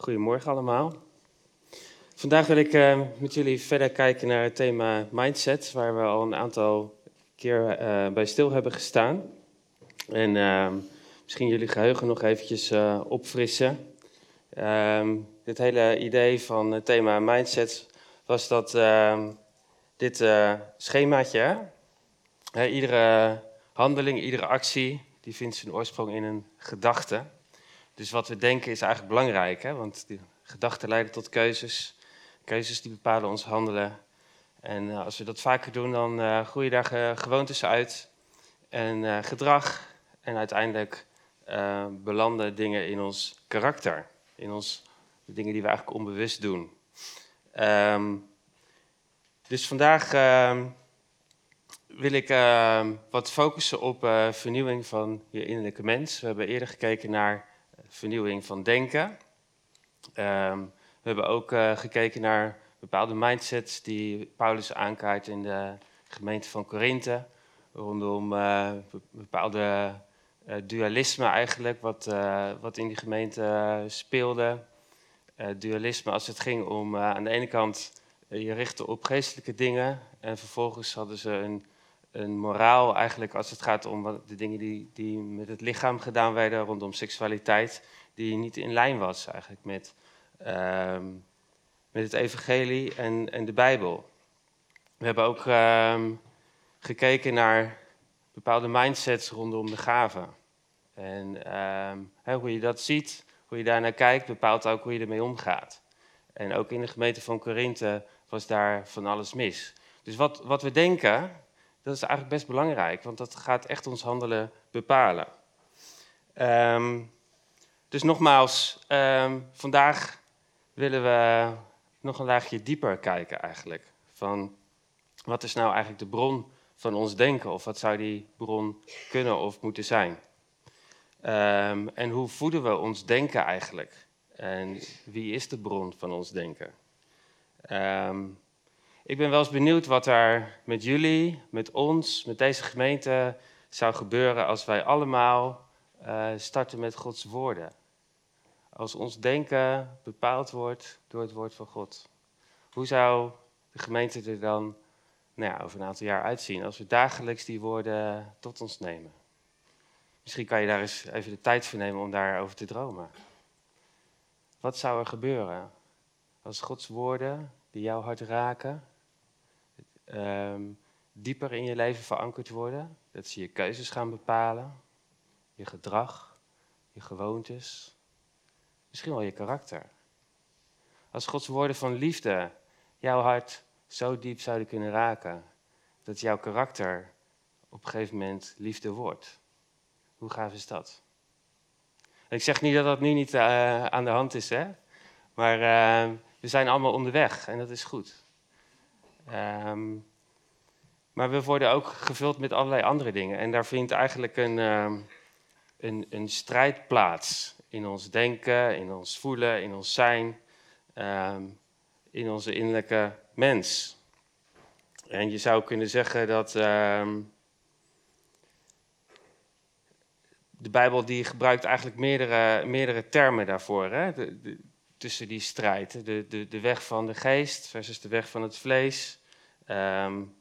Goedemorgen allemaal. Vandaag wil ik uh, met jullie verder kijken naar het thema mindset, waar we al een aantal keer uh, bij stil hebben gestaan. En uh, misschien jullie geheugen nog eventjes opfrissen. Ehm, dit hele idee van het thema mindset was dat ehm, dit schemaatje, hè, iedere handeling, iedere actie, die vindt zijn oorsprong in een gedachte. Dus wat we denken is eigenlijk belangrijk, hè? want die gedachten leiden tot keuzes. Keuzes die bepalen ons handelen. En uh, als we dat vaker doen, dan uh, groeien daar gewoontes uit en uh, gedrag. En uiteindelijk belanden dingen in ons karakter. In ons, de dingen die we eigenlijk onbewust doen. Um, dus vandaag ehm, wil ik ehm, wat focussen op vernieuwing van je innerlijke mens. We hebben eerder gekeken naar vernieuwing van denken. Um, we hebben ook uh, gekeken naar bepaalde mindsets die Paulus aankaart in de gemeente van Korinthe. Rondom uh, bepaalde uh, dualisme eigenlijk, wat, wat in die gemeente speelde. dualisme als het ging om aan de ene kant je richten op geestelijke dingen. En vervolgens hadden ze een een moraal eigenlijk als het gaat om de dingen die, die met het lichaam gedaan werden rondom seksualiteit, die niet in lijn was eigenlijk met, uh, met het evangelie en, en de Bijbel. We hebben ook uh, gekeken naar bepaalde mindsets rondom de gaven. En uh, hoe je dat ziet, hoe je daarnaar kijkt, bepaalt ook hoe je ermee omgaat. En ook in de gemeente van Korinthe was daar van alles mis. Dus wat, wat we denken, dat is eigenlijk best belangrijk, want dat gaat echt ons handelen bepalen. Um, dus nogmaals, um, vandaag willen we nog een laagje dieper kijken eigenlijk. Van wat is nou eigenlijk de bron van ons denken? Of wat zou die bron kunnen of moeten zijn? Um, en hoe voeden we ons denken eigenlijk? En wie is de bron van ons denken? Um, ik ben wel eens benieuwd wat er met jullie, met ons, met deze gemeente zou gebeuren als wij allemaal uh, starten met Gods woorden. Als ons denken bepaald wordt door het woord van God. Hoe zou de gemeente er dan nou ja, over een aantal jaar uitzien als we dagelijks die woorden tot ons nemen? Misschien kan je daar eens even de tijd voor nemen om daarover te dromen. Wat zou er gebeuren als Gods woorden die jouw hart raken, um, dieper in je leven verankerd worden. Dat ze je keuzes gaan bepalen, je gedrag, je gewoontes, misschien wel je karakter. Als Gods woorden van liefde jouw hart zo diep zouden kunnen raken, dat jouw karakter op een gegeven moment liefde wordt. Hoe gaaf is dat? ik zeg niet dat dat nu niet uh, aan de hand is, hè? maar uh, we zijn allemaal onderweg en dat is goed. Um, maar we worden ook gevuld met allerlei andere dingen. En daar vindt eigenlijk een, uh, een, een strijd plaats. In ons denken, in ons voelen, in ons zijn, uh, in onze innerlijke mens. En je zou kunnen zeggen dat de Bijbel die gebruikt eigenlijk meerdere, meerdere termen daarvoor. Hè? Tussen die strijd. De, de, de weg van de geest versus de weg van het vlees. Um,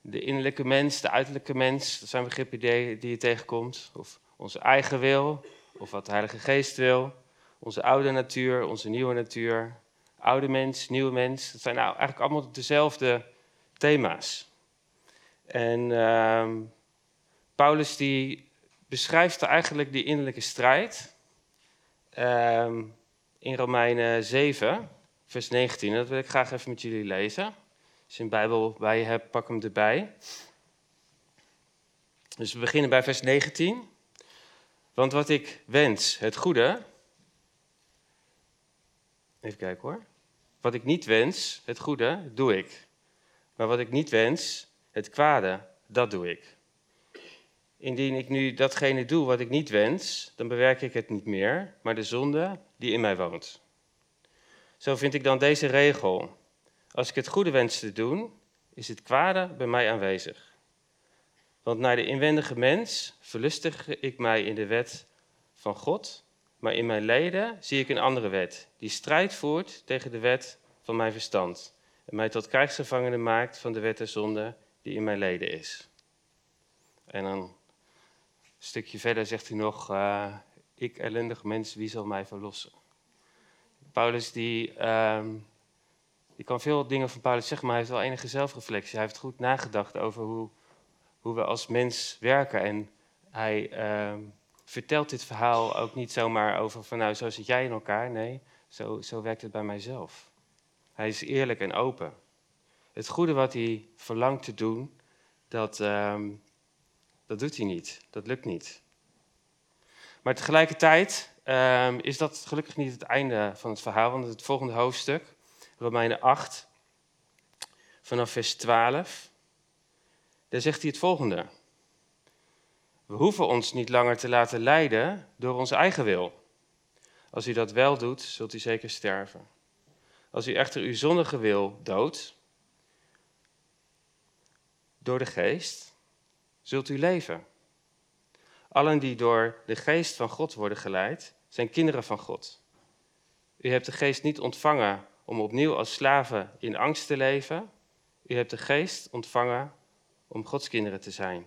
de innerlijke mens, de uiterlijke mens, dat zijn begrippen die, je tegenkomt. Of onze eigen wil, of wat de Heilige Geest wil. Onze oude natuur, onze nieuwe natuur. Oude mens, nieuwe mens. Dat zijn nou eigenlijk allemaal dezelfde thema's. En uh, Paulus die beschrijft eigenlijk die innerlijke strijd uh, in Romeinen 7, vers 19. Dat wil ik graag even met jullie lezen. Als je een Bijbel bij je hebt, pak hem erbij. Dus we beginnen bij vers 19. Want wat ik wens, het goede. Even kijken hoor. Wat ik niet wens, het goede, doe ik. Maar wat ik niet wens, het kwade, dat doe ik. Indien ik nu datgene doe wat ik niet wens, dan bewerk ik het niet meer, maar de zonde die in mij woont. Zo vind ik dan deze regel. Als ik het goede wens te doen, is het kwade bij mij aanwezig. Want naar de inwendige mens verlustig ik mij in de wet van God, Maar in mijn leden zie ik een andere wet, die strijd voert tegen de wet van mijn verstand. En mij tot krijgsgevangene maakt van de wet zonde die in mijn leden is. En dan een stukje verder zegt hij nog, uh, ik ellendig mens, wie zal mij verlossen? Paulus die, uh, die kan veel dingen van Paulus zeggen, maar hij heeft wel enige zelfreflectie. Hij heeft goed nagedacht over hoe, hoe we als mens werken. En hij uh, vertelt dit verhaal ook niet zomaar over van nou, zo zit jij in elkaar. Nee, zo, zo werkt het bij mijzelf. Hij is eerlijk en open. Het goede wat hij verlangt te doen, dat, ehm, dat doet hij niet. Dat lukt niet. Maar tegelijkertijd um, is dat gelukkig niet het einde van het verhaal, want het volgende hoofdstuk, Romeinen 8, vanaf vers 12, daar zegt hij het volgende. We hoeven ons niet langer te laten leiden door onze eigen wil. Als u dat wel doet, zult u zeker sterven. Als u echter uw zondige wil doodt, door de geest, zult u leven. Allen die door de geest van God worden geleid, zijn kinderen van God. U hebt de geest niet ontvangen om opnieuw als slaven in angst te leven. U hebt de geest ontvangen om Gods kinderen te zijn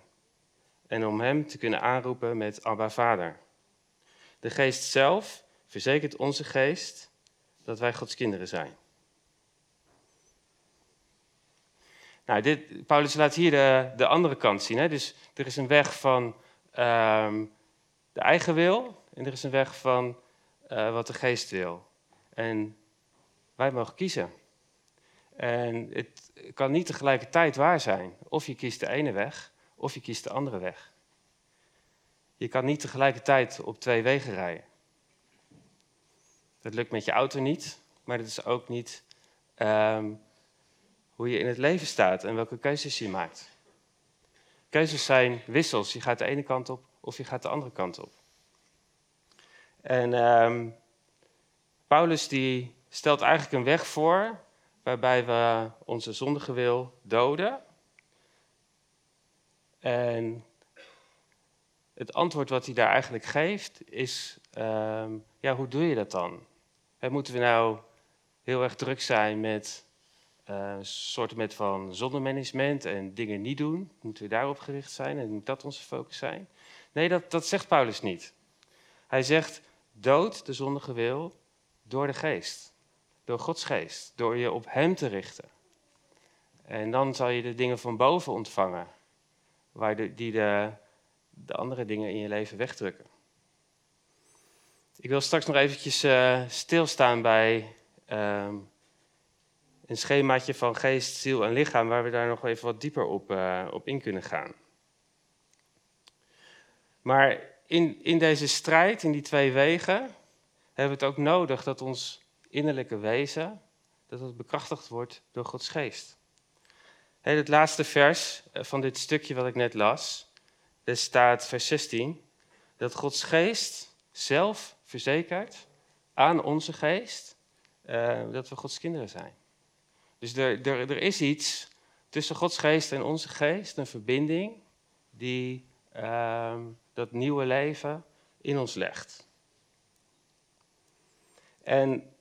en om Hem te kunnen aanroepen met Abba Vader. De geest zelf verzekert onze geest dat wij Gods kinderen zijn. Nou, dit, Paulus laat hier de, de andere kant zien. Hè? Dus er is een weg van ehm, de eigen wil en er is een weg van uh, wat de geest wil. En wij mogen kiezen. En het kan niet tegelijkertijd waar zijn. Of je kiest de ene weg, of je kiest de andere weg. Je kan niet tegelijkertijd op twee wegen rijden. Dat lukt met je auto niet, maar dat is ook niet um, hoe je in het leven staat en welke keuzes je maakt. Keuzes zijn wissels. Je gaat de ene kant op of je gaat de andere kant op. En um, Paulus die stelt eigenlijk een weg voor waarbij we onze zondige wil doden. En het antwoord wat hij daar eigenlijk geeft is, um, ja, hoe doe je dat dan? He, moeten we nou heel erg druk zijn met uh, soorten met van zonnemanagement en dingen niet doen? Moeten we daarop gericht zijn en moet dat onze focus zijn? Nee, dat, dat zegt Paulus niet. Hij zegt, dood de zondige wil door de geest. Door Gods geest. Door je op Hem te richten. En dan zal je de dingen van boven ontvangen. Waar de, die de, de andere dingen in je leven wegdrukken. Ik wil straks nog eventjes uh, stilstaan bij uh, een schemaatje van geest, ziel en lichaam, waar we daar nog even wat dieper op, uh, op in kunnen gaan. Maar in, in deze strijd, in die twee wegen, hebben we het ook nodig dat ons innerlijke wezen, dat het bekrachtigd wordt door Gods geest. het laatste vers eh, van dit stukje wat ik net las, daar staat vers 16, dat Gods geest zelf verzekert aan onze geest uh, dat we Gods kinderen zijn. Dus er, er, er is iets tussen Gods geest en onze geest, een verbinding die uh, dat nieuwe leven in ons legt. En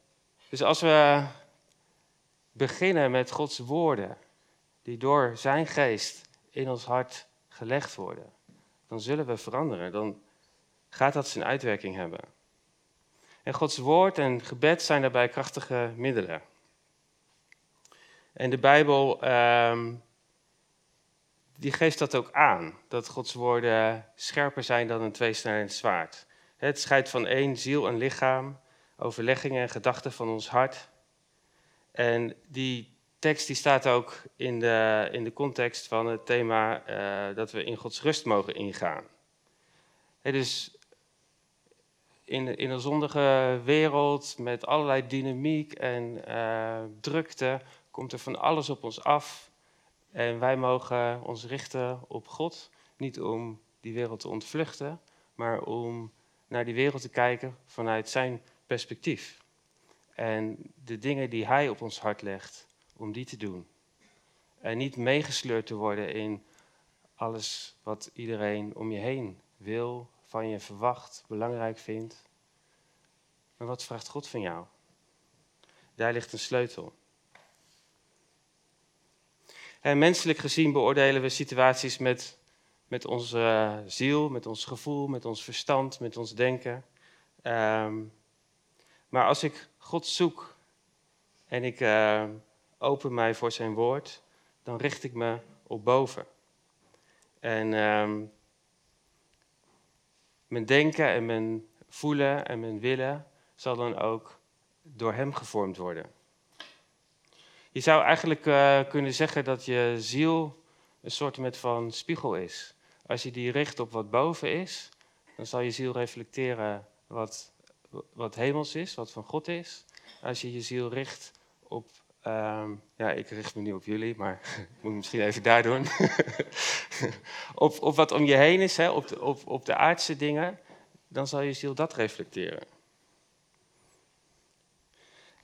dus als we beginnen met Gods woorden, die door zijn geest in ons hart gelegd worden, dan zullen we veranderen. Dan gaat dat zijn uitwerking hebben. En Gods woord en gebed zijn daarbij krachtige middelen. En de Bijbel um, die geeft dat ook aan, dat Gods woorden scherper zijn dan een tweesnijdend zwaard. Het scheidt van één ziel en lichaam, overleggingen en gedachten van ons hart. En die tekst die staat ook in de, in de context van het thema uh, dat we in Gods rust mogen ingaan. He, dus in, in een zondige wereld met allerlei dynamiek en uh, drukte komt er van alles op ons af. En wij mogen ons richten op God, niet om die wereld te ontvluchten, maar om naar die wereld te kijken vanuit zijn perspectief. En de dingen die Hij op ons hart legt, om die te doen. En niet meegesleurd te worden in alles wat iedereen om je heen wil, van je verwacht, belangrijk vindt. Maar wat vraagt God van jou? Daar ligt een sleutel. En menselijk gezien beoordelen we situaties met, met onze ziel, met ons gevoel, met ons verstand, met ons denken. Ehm, maar als ik God zoek en ik uh, open mij voor zijn woord, dan richt ik me op boven. En ehm, mijn denken en mijn voelen en mijn willen zal dan ook door hem gevormd worden. Je zou eigenlijk uh, kunnen zeggen dat je ziel een soort met van spiegel is. Als je die richt op wat boven is, dan zal je ziel reflecteren wat, wat hemels is, wat van God is. Als je je ziel richt op Ehm, ja, ik richt me nu op jullie, maar ik moet misschien even daar doen. op, wat om je heen is, hè, op, de, op, op de aardse dingen, dan zal je ziel dat reflecteren.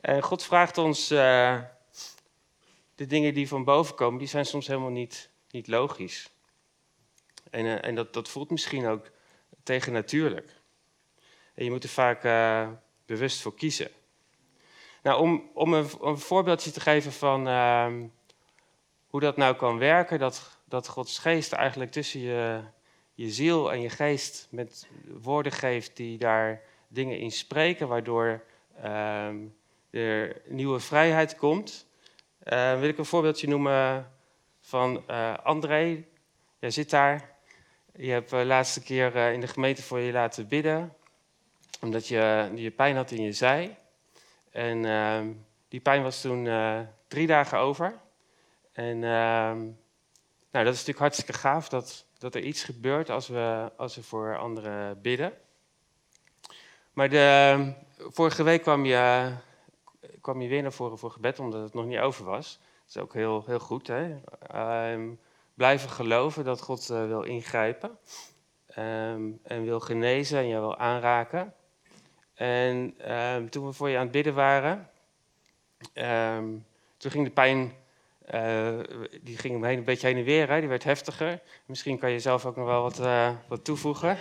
En God vraagt ons, uh, de dingen die van boven komen, die zijn soms helemaal niet, niet logisch. En, uh, en dat, dat voelt misschien ook tegennatuurlijk. En je moet er vaak uh, bewust voor kiezen. Nou, om, om een, voorbeeldje te geven van uh, hoe dat nou kan werken, dat, dat Gods geest eigenlijk tussen je, je ziel en je geest met woorden geeft die daar dingen in spreken, waardoor uh, er nieuwe vrijheid komt. Uh, wil ik een voorbeeldje noemen van uh, André. Jij zit daar. Je hebt de laatste keer in de gemeente voor je laten bidden, omdat je, je pijn had in je zij. En ehm, die pijn was toen uh, drie dagen over. En uh, nou, dat is natuurlijk hartstikke gaaf dat, dat er iets gebeurt als we, als we voor anderen bidden. Maar de, vorige week kwam je, kwam je weer naar voren voor gebed, omdat het nog niet over was. Dat is ook heel, heel goed. Hè? Uh, blijven geloven dat God uh, wil ingrijpen. En wil genezen en je wil aanraken. En um, toen we voor je aan het bidden waren, um, toen ging de pijn, uh, die ging een beetje heen en weer, hè, die werd heftiger. Misschien kan je zelf ook nog wel wat, uh, wat toevoegen,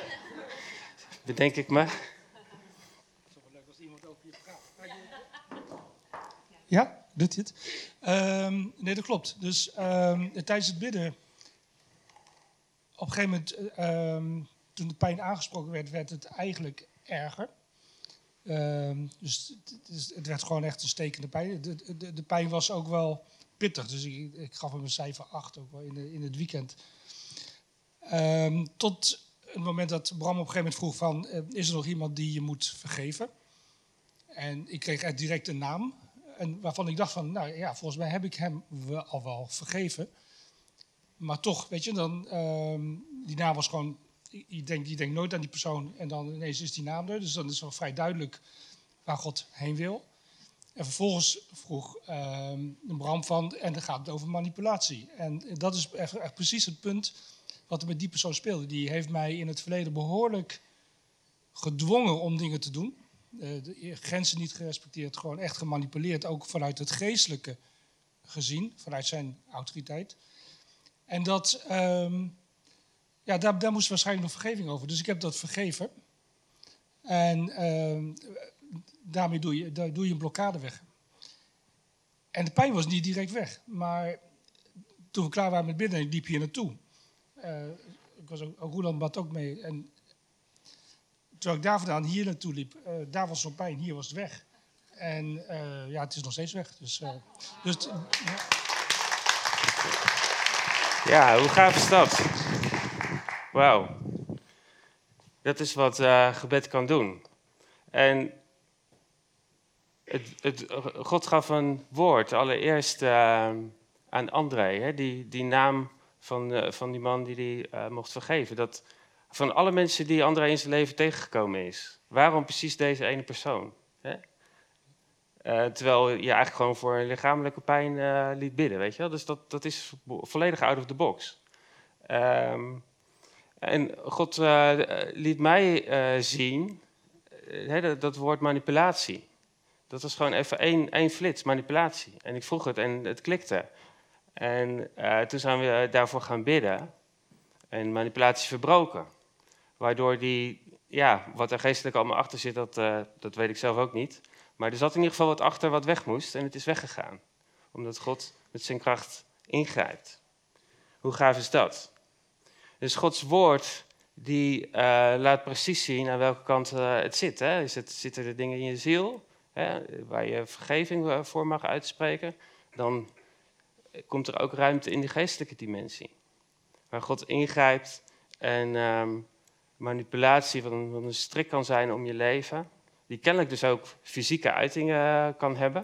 bedenk ik me. Ja, doet dit? Um, nee, dat klopt. Dus tijdens het bidden, op een gegeven moment, toen de pijn aangesproken werd, werd het eigenlijk erger. Um, dus, het werd gewoon echt een stekende pijn. De, de, de pijn was ook wel pittig, dus ik, ik, gaf hem een cijfer 8 ook wel in, in het weekend. Um, tot het moment dat Bram op een gegeven moment vroeg van, uh, is er nog iemand die je moet vergeven? En ik kreeg echt direct een naam, en waarvan ik dacht van, nou ja, volgens mij heb ik hem al wel vergeven. Maar toch, weet je, dan, um, die naam was gewoon je denkt nooit aan die persoon en dan ineens is die naam er. Dus dan is het wel vrij duidelijk waar God heen wil. En vervolgens vroeg uh, Bram van, en dan gaat het over manipulatie. En dat is echt, precies het punt wat er met die persoon speelde. Die heeft mij in het verleden behoorlijk gedwongen om dingen te doen. Uh, de grenzen niet gerespecteerd, gewoon echt gemanipuleerd, ook vanuit het geestelijke gezien, vanuit zijn autoriteit. En dat, uh, ja, daar, daar moest waarschijnlijk nog vergeving over. Dus ik heb dat vergeven. En uh, daarmee doe je, doe je een blokkade weg. En de pijn was niet direct weg. Maar toen we klaar waren met bidden, liep hier naartoe. Uh, ik was ook, ook Roland bad ook mee. En terwijl ik daar vandaan hier naartoe liep, uh, daar was zo'n pijn, hier was het weg. En uh, ja, het is nog steeds weg. Dus, dus ja. ja, hoe gaaf is dat? Wauw. Dat is wat uh, gebed kan doen. En het, het, God gaf een woord allereerst uh, aan André, hè, die, die naam van, uh, van die man die hij mocht vergeven. Dat van alle mensen die André in zijn leven tegengekomen is, waarom precies deze ene persoon? Hè? terwijl je eigenlijk gewoon voor een lichamelijke pijn liet bidden, weet je wel? Dus dat, dat is volledig out of the box. Um, en God uh, liet mij uh, zien, uh, dat, dat, woord manipulatie. Dat was gewoon even één, één flits, manipulatie. En ik vroeg het en het klikte. En toen zijn we daarvoor gaan bidden. En manipulatie verbroken. Waardoor die, ja, wat er geestelijk allemaal achter zit, dat, eh, dat weet ik zelf ook niet. Maar er zat in ieder geval wat achter wat weg moest en het is weggegaan. Omdat God met zijn kracht ingrijpt. Hoe gaaf is dat? Dus Gods woord die uh, laat precies zien aan welke kant uh, het zit. Hè? Is het, zitten er dingen in je ziel hè, waar je vergeving voor mag uitspreken? Dan komt er ook ruimte in de geestelijke dimensie. Waar God ingrijpt en um, manipulatie van van een strik kan zijn om je leven. Die kennelijk dus ook fysieke uitingen kan hebben.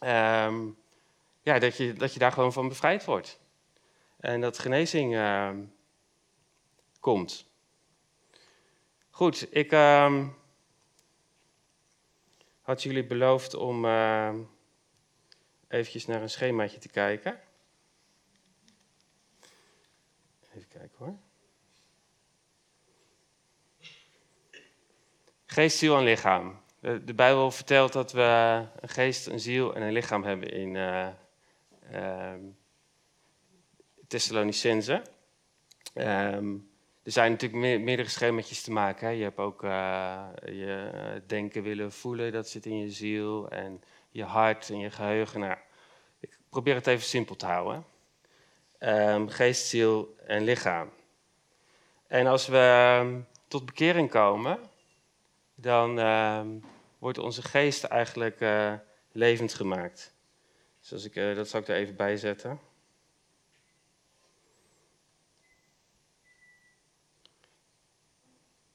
Um, ja, dat je, dat je daar gewoon van bevrijd wordt. En dat genezing uh, komt. Goed, ik uh, had jullie beloofd om uh, eventjes naar een schemaatje te kijken. Even kijken hoor. Geest, ziel en lichaam. De, Bijbel vertelt dat we een geest, een ziel en een lichaam hebben in uh, uh, er zijn natuurlijk me meerdere schemaatjes te maken. Je hebt ook uh, je denken, willen, voelen, dat zit in je ziel. En je hart en je geheugen. Nou, ik probeer het even simpel te houden. Um, geest, ziel en lichaam. En als we um, tot bekering komen, dan uh, wordt onze geest eigenlijk uh, levend gemaakt. Dus ik, uh, dat zal ik er even bij zetten.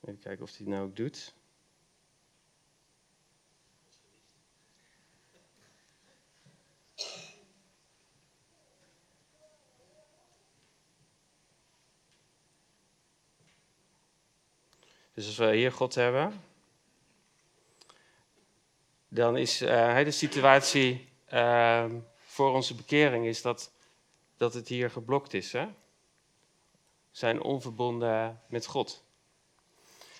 Even kijken of hij het nou ook doet. Dus als we hier God hebben, dan is uh, de situatie uh, voor onze bekering is dat, dat het hier geblokt is. Hè? Zijn onverbonden met God.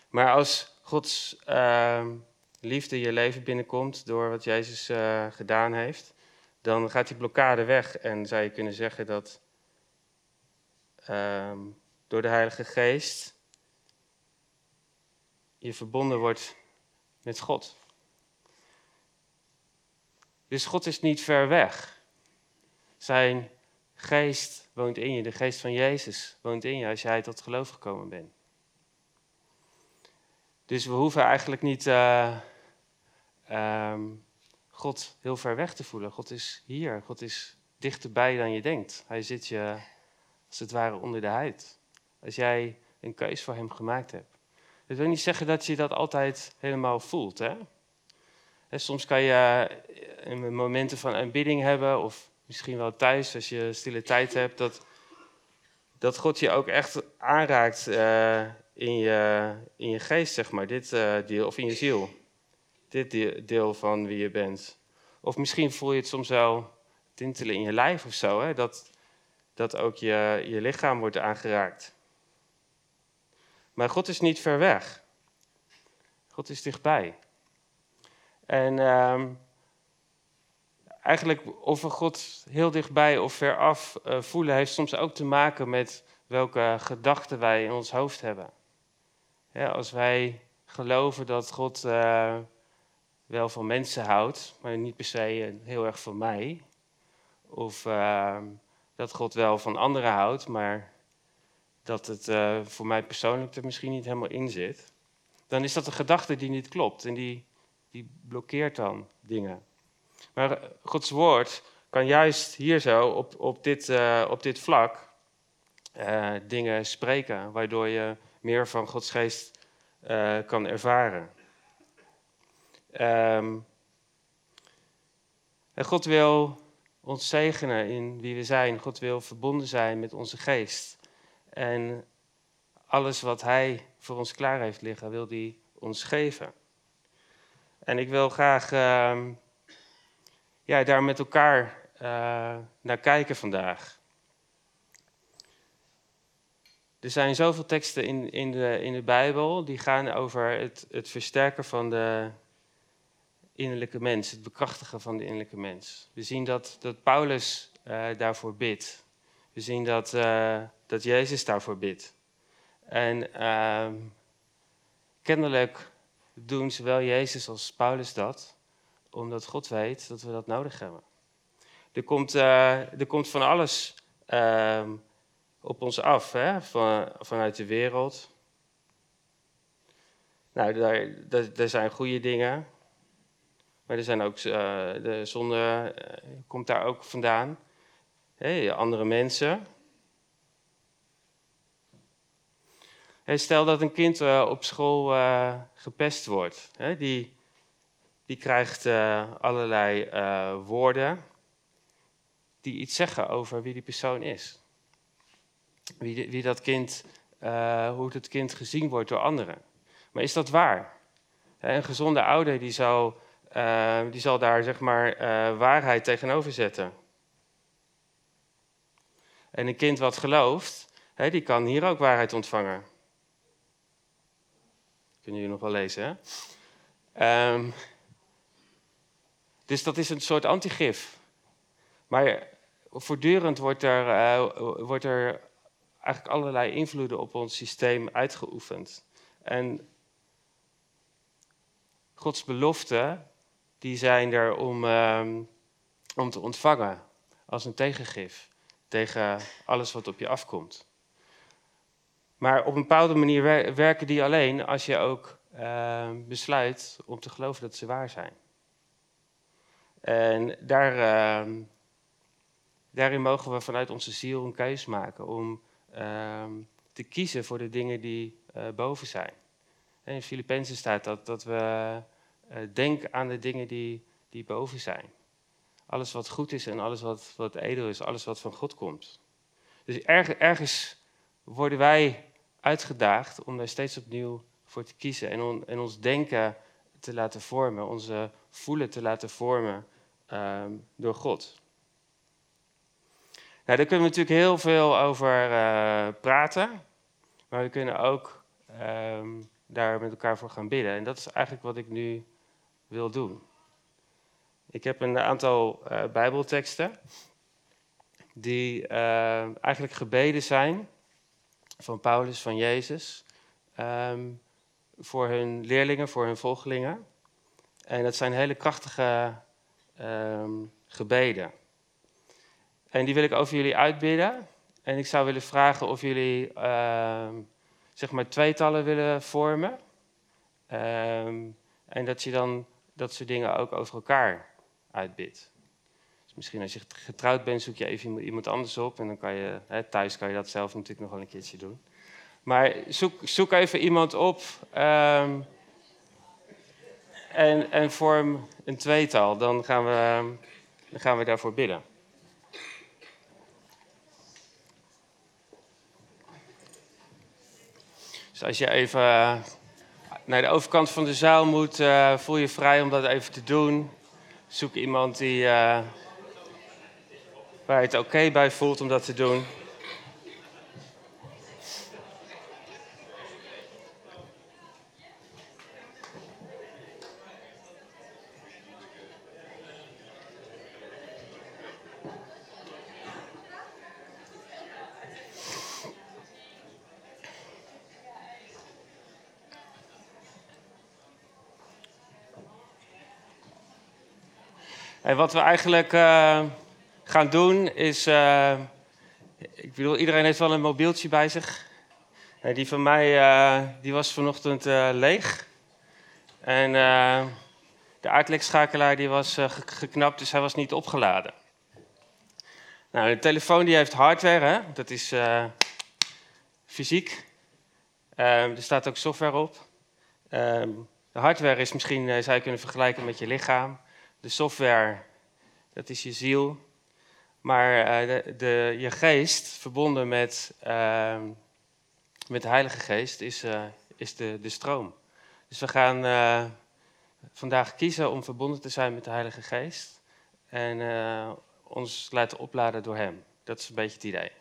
Maar als Gods uh, liefde je leven binnenkomt door wat Jezus uh, gedaan heeft, dan gaat die blokkade weg en zou je kunnen zeggen dat uh, door de Heilige Geest je verbonden wordt met God. Dus God is niet ver weg. Zijn geest woont in je, de geest van Jezus woont in je als jij tot geloof gekomen bent. Dus we hoeven eigenlijk niet uh, um, God heel ver weg te voelen. God is hier, God is dichterbij dan je denkt. Hij zit je als het ware onder de huid. Als jij een keus voor hem gemaakt hebt. Dat wil niet zeggen dat je dat altijd helemaal voelt. Hè? soms kan je eh, momenten van aanbidding hebben, of misschien wel thuis als je stille tijd hebt, dat, dat God je ook echt aanraakt uh, in, je, in je geest, zeg maar, dit uh, deel, of in je ziel. Dit deel van wie je bent. Of misschien voel je het soms wel tintelen in je lijf of zo, hè? Dat, dat ook je, je lichaam wordt aangeraakt. Maar God is niet ver weg. God is dichtbij. En uh, eigenlijk of we God heel dichtbij of ver af uh, voelen, heeft soms ook te maken met welke gedachten wij in ons hoofd hebben. Ja, als wij geloven dat God uh, wel van mensen houdt, maar niet per se heel erg van mij. Of uh, dat God wel van anderen houdt, maar dat het uh, voor mij persoonlijk er misschien niet helemaal in zit. Dan is dat een gedachte die niet klopt en die die blokkeert dan dingen. Maar Gods woord kan juist hier zo op, op, dit, op dit vlak dingen spreken, waardoor je meer van Gods geest uh, kan ervaren. Um, en God wil ons zegenen in wie we zijn. God wil verbonden zijn met onze geest. En alles wat Hij voor ons klaar heeft liggen, wil Hij ons geven. En ik wil graag uh, ja, daar met elkaar uh, naar kijken vandaag. Er zijn zoveel teksten in, in, de, in de Bijbel die gaan over het, het versterken van de innerlijke mens, het bekrachtigen van de innerlijke mens. We zien dat, dat Paulus uh, daarvoor bidt. We zien dat, uh, dat Jezus daarvoor bidt. En ehm, kennelijk doen zowel Jezus als Paulus dat, omdat God weet dat we dat nodig hebben. Er komt, uh, er komt van alles uh, op ons af, hè? Van, vanuit de wereld. Nou, daar, daar, zijn goede dingen, maar er zijn ook, uh, de zonde komt daar ook vandaan. Hey, andere mensen. stel dat een kind uh, op school gepest wordt. Die, die krijgt allerlei woorden die iets zeggen over wie die persoon is. Wie, wie dat kind, hoe het kind gezien wordt door anderen. Maar is dat waar? Een gezonde ouder die zal, die zal daar zeg maar waarheid tegenover zetten. En een kind wat gelooft, hè, die kan hier ook waarheid ontvangen. Kunnen jullie nog wel lezen, hè? Um, dus dat is een soort antigif. Maar voortdurend wordt er, uh, wordt er eigenlijk allerlei invloeden op ons systeem uitgeoefend. En Gods beloften, die zijn er om, um, om te ontvangen als een tegengif tegen alles wat op je afkomt. Maar op een bepaalde manier werken die alleen als je ook uh, besluit om te geloven dat ze waar zijn. En daar, uh, daarin mogen we vanuit onze ziel een keus maken om uh, te kiezen voor de dingen die uh, boven zijn. En in Filippenzen staat dat, dat we uh, denken aan de dingen die, die boven zijn. Alles wat goed is en alles wat, wat edel is, alles wat van God komt. Dus ergens worden wij uitgedaagd om daar steeds opnieuw voor te kiezen en, on, en ons denken te laten vormen, onze voelen te laten vormen um, door God. Nou, daar kunnen we natuurlijk heel veel over uh, praten, maar we kunnen ook um, daar met elkaar voor gaan bidden. En dat is eigenlijk wat ik nu wil doen. Ik heb een aantal uh, Bijbelteksten die uh, eigenlijk gebeden zijn van Paulus, van Jezus, um, voor hun leerlingen, voor hun volgelingen. En dat zijn hele krachtige um, gebeden. En die wil ik over jullie uitbidden. En ik zou willen vragen of jullie uh, zeg maar tweetallen willen vormen. Um, en dat je dan dat soort dingen ook over elkaar uitbidt. Dus misschien als je getrouwd bent, zoek je even iemand anders op. En dan kan je, hè, thuis kan je dat zelf natuurlijk nog wel een keertje doen. Maar zoek, zoek even iemand op um, en, en vorm een tweetal. Dan gaan we, dan gaan we daarvoor bidden. Dus als je even naar de overkant van de zaal moet, uh, voel je vrij om dat even te doen. Zoek iemand die, uh, waar je het oké bij voelt om dat te doen. Wat we eigenlijk uh, gaan doen is. Uh, ik bedoel, iedereen heeft wel een mobieltje bij zich. Die van mij uh, die was vanochtend leeg. En de uitlekschakelaar die was geknapt, dus hij was niet opgeladen. Nou, de telefoon die heeft hardware, hè? dat is fysiek. Ehm, er staat ook software op. Ehm, de hardware is misschien, zou je kunnen vergelijken met je lichaam. De software, dat is je ziel. Maar uh, de, je geest, verbonden met, uh, met de Heilige Geest, is, uh, is de, de stroom. Dus we gaan eh, vandaag kiezen om verbonden te zijn met de Heilige Geest. En ons laten opladen door Hem. Dat is een beetje het idee.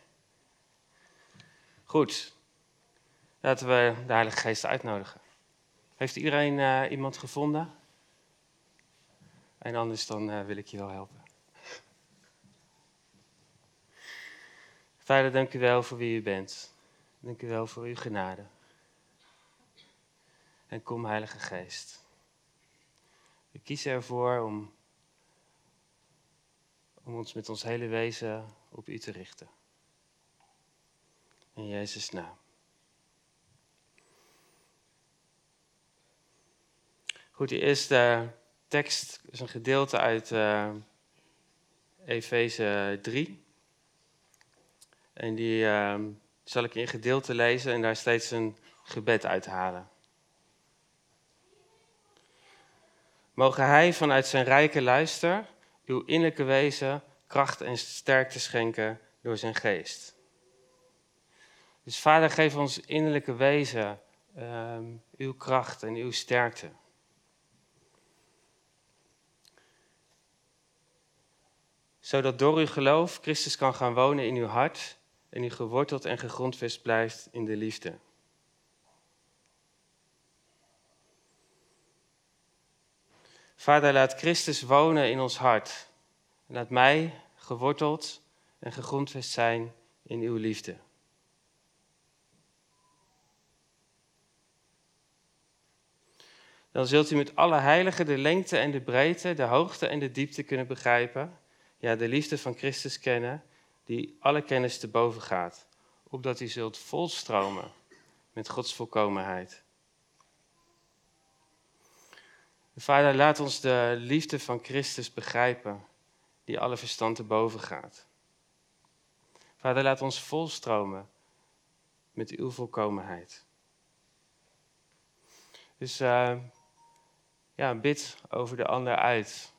Goed. Laten we de Heilige Geest uitnodigen. Heeft iedereen iemand gevonden? En anders dan wil ik je wel helpen. Vader, dank u wel voor wie u bent. Dank u wel voor uw genade. En kom, Heilige Geest. We kiezen ervoor om, om ons met ons hele wezen op U te richten. In Jezus' naam. Goed, die eerste tekst is een gedeelte uit uh, Efeze 3. En die uh, zal ik in gedeelte lezen en daar steeds een gebed uithalen. Mogen Hij vanuit zijn rijke luister uw innerlijke wezen kracht en sterkte schenken door zijn geest. Dus Vader, geef ons innerlijke wezen uh, uw kracht en uw sterkte. Zodat door uw geloof Christus kan gaan wonen in uw hart en u geworteld en gegrondvest blijft in de liefde. Vader, laat Christus wonen in ons hart. Laat mij geworteld en gegrondvest zijn in uw liefde. Dan zult u met alle heiligen de lengte en de breedte, de hoogte en de diepte kunnen begrijpen. Ja, de liefde van Christus kennen, die alle kennis te boven gaat. Opdat u zult volstromen met Gods volkomenheid. Vader, laat ons de liefde van Christus begrijpen, die alle verstand te boven gaat. Vader, laat ons volstromen met uw volkomenheid. Dus uh, ja, bid over de ander uit.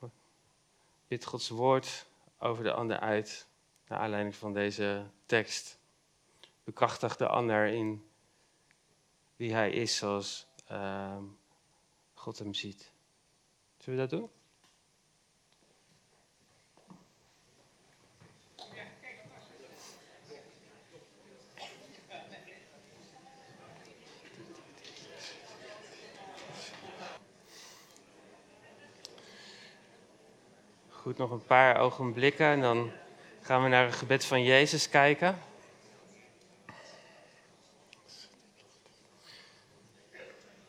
Bid Gods woord over de ander uit, naar aanleiding van deze tekst. Bekrachtig de ander in wie hij is, zoals uh, God hem ziet. Zullen we dat doen? Goed, nog een paar ogenblikken en dan gaan we naar het gebed van Jezus kijken.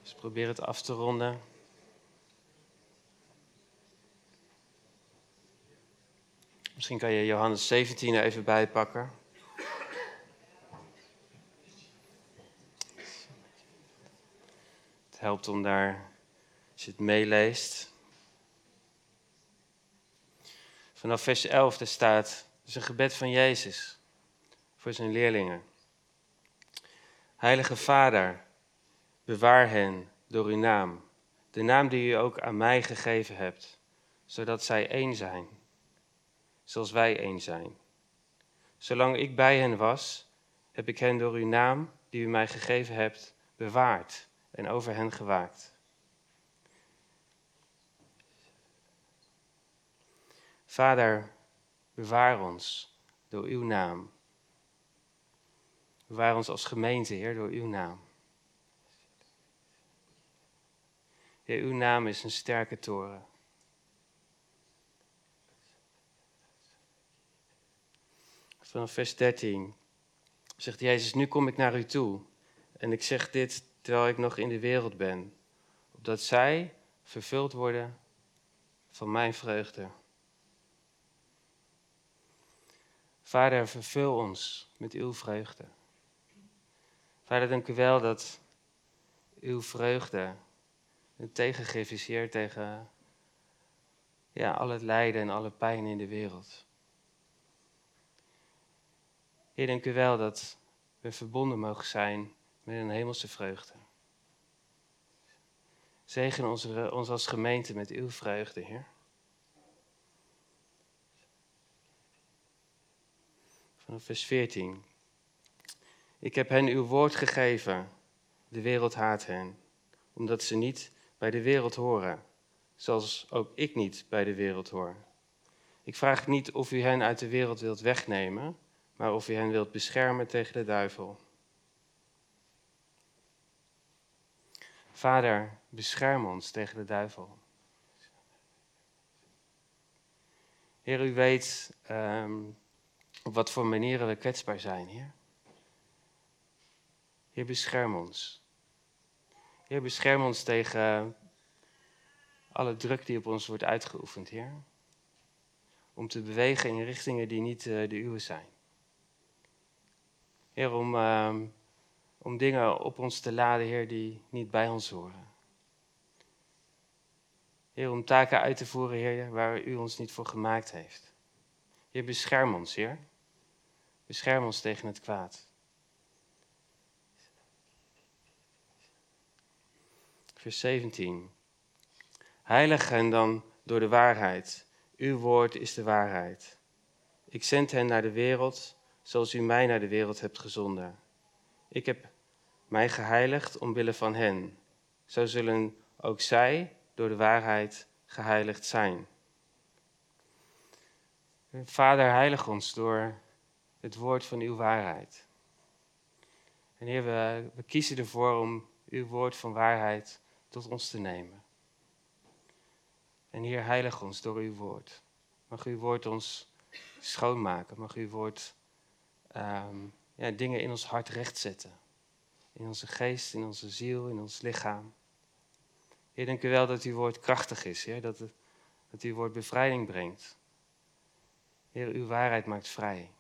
Dus probeer het af te ronden. Misschien kan je Johannes 17 er even bijpakken. Het helpt om daar, als je het meeleest. Vanaf vers 11 daar staat, is een gebed van Jezus voor zijn leerlingen. Heilige Vader, bewaar hen door uw naam, de naam die u ook aan mij gegeven hebt, zodat zij één zijn zoals wij één zijn. Zolang ik bij hen was, heb ik hen door uw naam, die u mij gegeven hebt, bewaard en over hen gewaakt. Vader, bewaar ons door uw naam. Bewaar ons als gemeente, Heer, door uw naam. Heer, uw naam is een sterke toren. vanaf vers 13 zegt Jezus, nu kom ik naar u toe. En ik zeg dit terwijl ik nog in de wereld ben, opdat zij vervuld worden van mijn vreugde. Vader, vervul ons met uw vreugde. Vader, dank u wel dat uw vreugde een tegengif is hier tegen ja, al het lijden en alle pijn in de wereld. Heer, dank u wel dat we verbonden mogen zijn met een hemelse vreugde. Zegen ons, ons als gemeente met uw vreugde, Heer. Vers 14. Ik heb hen uw woord gegeven. De wereld haat hen, omdat ze niet bij de wereld horen, zoals ook ik niet bij de wereld hoor. Ik vraag niet of u hen uit de wereld wilt wegnemen maar of u hen wilt beschermen tegen de duivel. Vader, bescherm ons tegen de duivel. Heer, u weet um, op wat voor manieren we kwetsbaar zijn, Heer. Heer, bescherm ons. Heer, bescherm ons tegen alle druk die op ons wordt uitgeoefend, Heer. Om te bewegen in richtingen die niet uh, de uwe zijn. Heer, om, uh, om dingen op ons te laden, Heer, die niet bij ons horen. Heer, om taken uit te voeren, Heer, waar u ons niet voor gemaakt heeft. Heer, bescherm ons, Heer. Bescherm ons tegen het kwaad. Vers 17. Heilig hen dan door de waarheid. Uw woord is de waarheid. Ik zend hen naar de wereld, zoals u mij naar de wereld hebt gezonden. Ik heb mij geheiligd omwille van hen. Zo zullen ook zij door de waarheid geheiligd zijn. Vader, heilig ons door het woord van uw waarheid. En Heer, we, we kiezen ervoor om uw woord van waarheid tot ons te nemen. En Heer, heilig ons door uw woord. Mag uw woord ons schoonmaken. Mag uw woord um, ja, dingen in ons hart rechtzetten. In onze geest, in onze ziel, in ons lichaam. Heer, dank u wel dat uw woord krachtig is, Heer. Dat, dat uw woord bevrijding brengt. Heer, uw waarheid maakt vrij.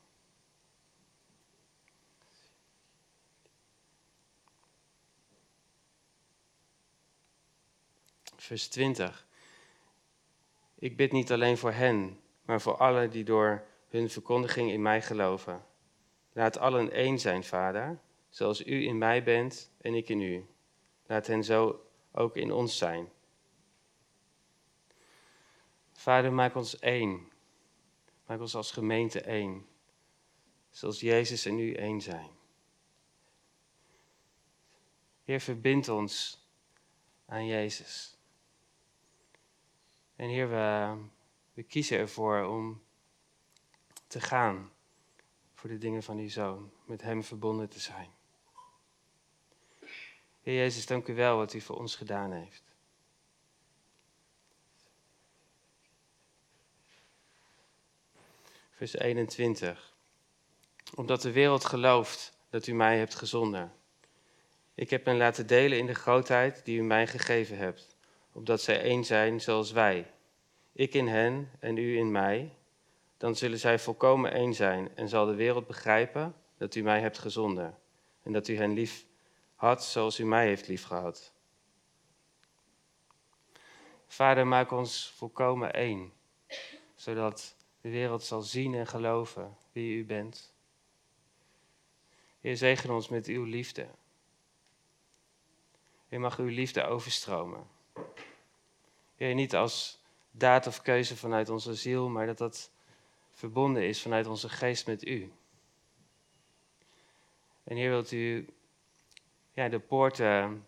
Vers 20. Ik bid niet alleen voor hen, maar voor allen die door hun verkondiging in mij geloven. Laat allen één zijn, Vader, zoals u in mij bent en ik in u. Laat hen zo ook in ons zijn. Vader, maak ons één. Maak ons als gemeente één. Zoals Jezus en u één zijn. Heer, verbind ons aan Jezus. En Heer, we, we kiezen ervoor om te gaan voor de dingen van uw Zoon, met Hem verbonden te zijn. Heer Jezus, dank u wel wat u voor ons gedaan heeft. Vers 21. Omdat de wereld gelooft dat u mij hebt gezonden. Ik heb hen laten delen in de grootheid die u mij gegeven hebt opdat zij één zijn zoals wij. Ik in hen en u in mij. Dan zullen zij volkomen één zijn en zal de wereld begrijpen dat u mij hebt gezonden. En dat u hen lief had zoals u mij heeft liefgehad. Vader, maak ons volkomen één, zodat de wereld zal zien en geloven wie u bent. Heer, zegen ons met uw liefde. Heer, mag uw liefde overstromen. Heer, niet als daad of keuze vanuit onze ziel, maar dat dat verbonden is vanuit onze geest met u. En Heer, wilt u ja, de poorten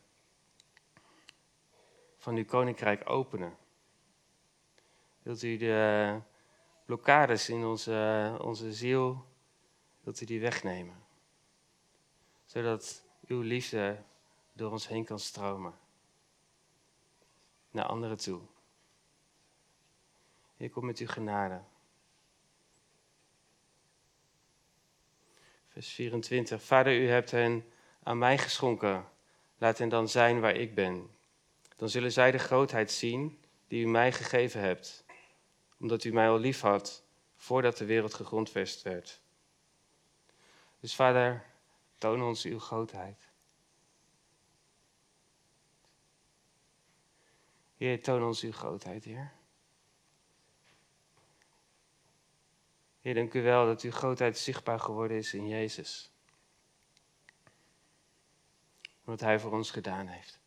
van uw koninkrijk openen? Wilt u de blokkades in onze, onze ziel, wilt u die wegnemen? Zodat uw liefde door ons heen kan stromen naar anderen toe. Heer, kom met uw genade. Vers 24. Vader, u hebt hen aan mij geschonken. Laat hen dan zijn waar ik ben. Dan zullen zij de grootheid zien die u mij gegeven hebt, omdat u mij al lief had voordat de wereld gegrondvest werd. Dus vader, toon ons uw grootheid. Heer, toon ons uw grootheid, Heer. Heer, dank u wel dat uw grootheid zichtbaar geworden is in Jezus. Wat Hij voor ons gedaan heeft.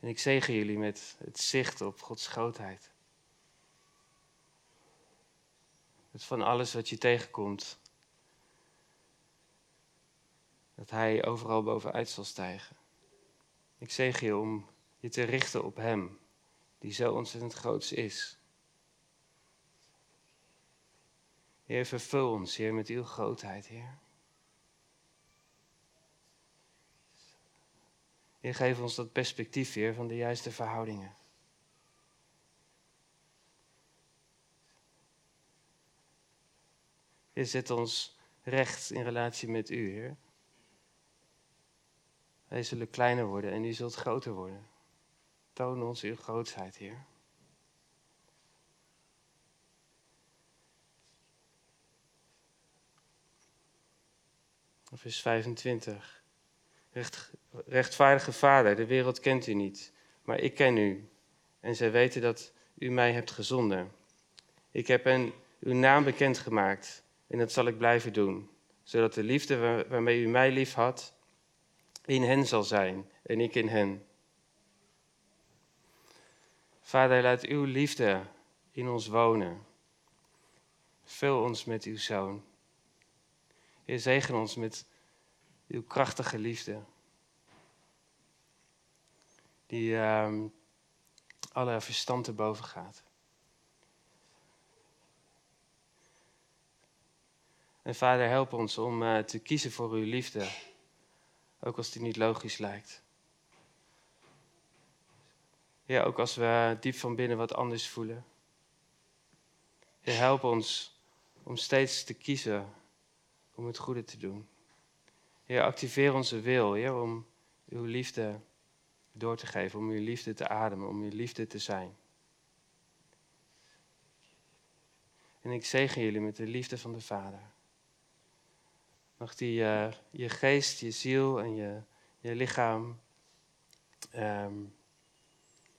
En ik zegen jullie met het zicht op Gods grootheid. Dat van alles wat je tegenkomt, dat Hij overal bovenuit zal stijgen. Ik zeg je om je te richten op Hem, die zo ontzettend groot is. Heer, vervul ons, Heer, met uw grootheid, Heer. Heer, geef ons dat perspectief, Heer, van de juiste verhoudingen. Heer, zet ons recht in relatie met U, Heer. Wij zullen kleiner worden en u zult groter worden. Toon ons uw grootheid, Heer. Vers 25. Recht, rechtvaardige Vader, de wereld kent u niet, maar ik ken u. En zij weten dat u mij hebt gezonden. Ik heb hen uw naam bekendgemaakt en dat zal ik blijven doen, zodat de liefde waarmee u mij lief had, in hen zal zijn en ik in hen. Vader, laat uw liefde in ons wonen. Vul ons met uw zoon. Heer, zegen ons met uw krachtige liefde. Die uh, alle verstand te boven gaat. En vader, help ons om uh, te kiezen voor uw liefde, ook als die niet logisch lijkt. Ja, ook als we diep van binnen wat anders voelen. Heer, help ons om steeds te kiezen om het goede te doen. Heer, activeer onze wil, Heer, om uw liefde door te geven, om uw liefde te ademen, om uw liefde te zijn. En ik zegen jullie met de liefde van de Vader. Mag die uh, je geest, je ziel en je, je lichaam um,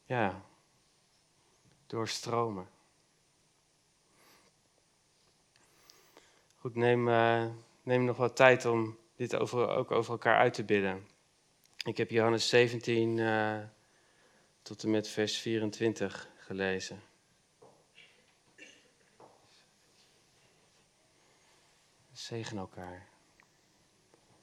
ja, doorstromen. Goed, neem, uh, neem nog wat tijd om dit over, ook over elkaar uit te bidden. Ik heb Johannes 17 uh, eh, tot en met vers 24 gelezen. Zegen elkaar.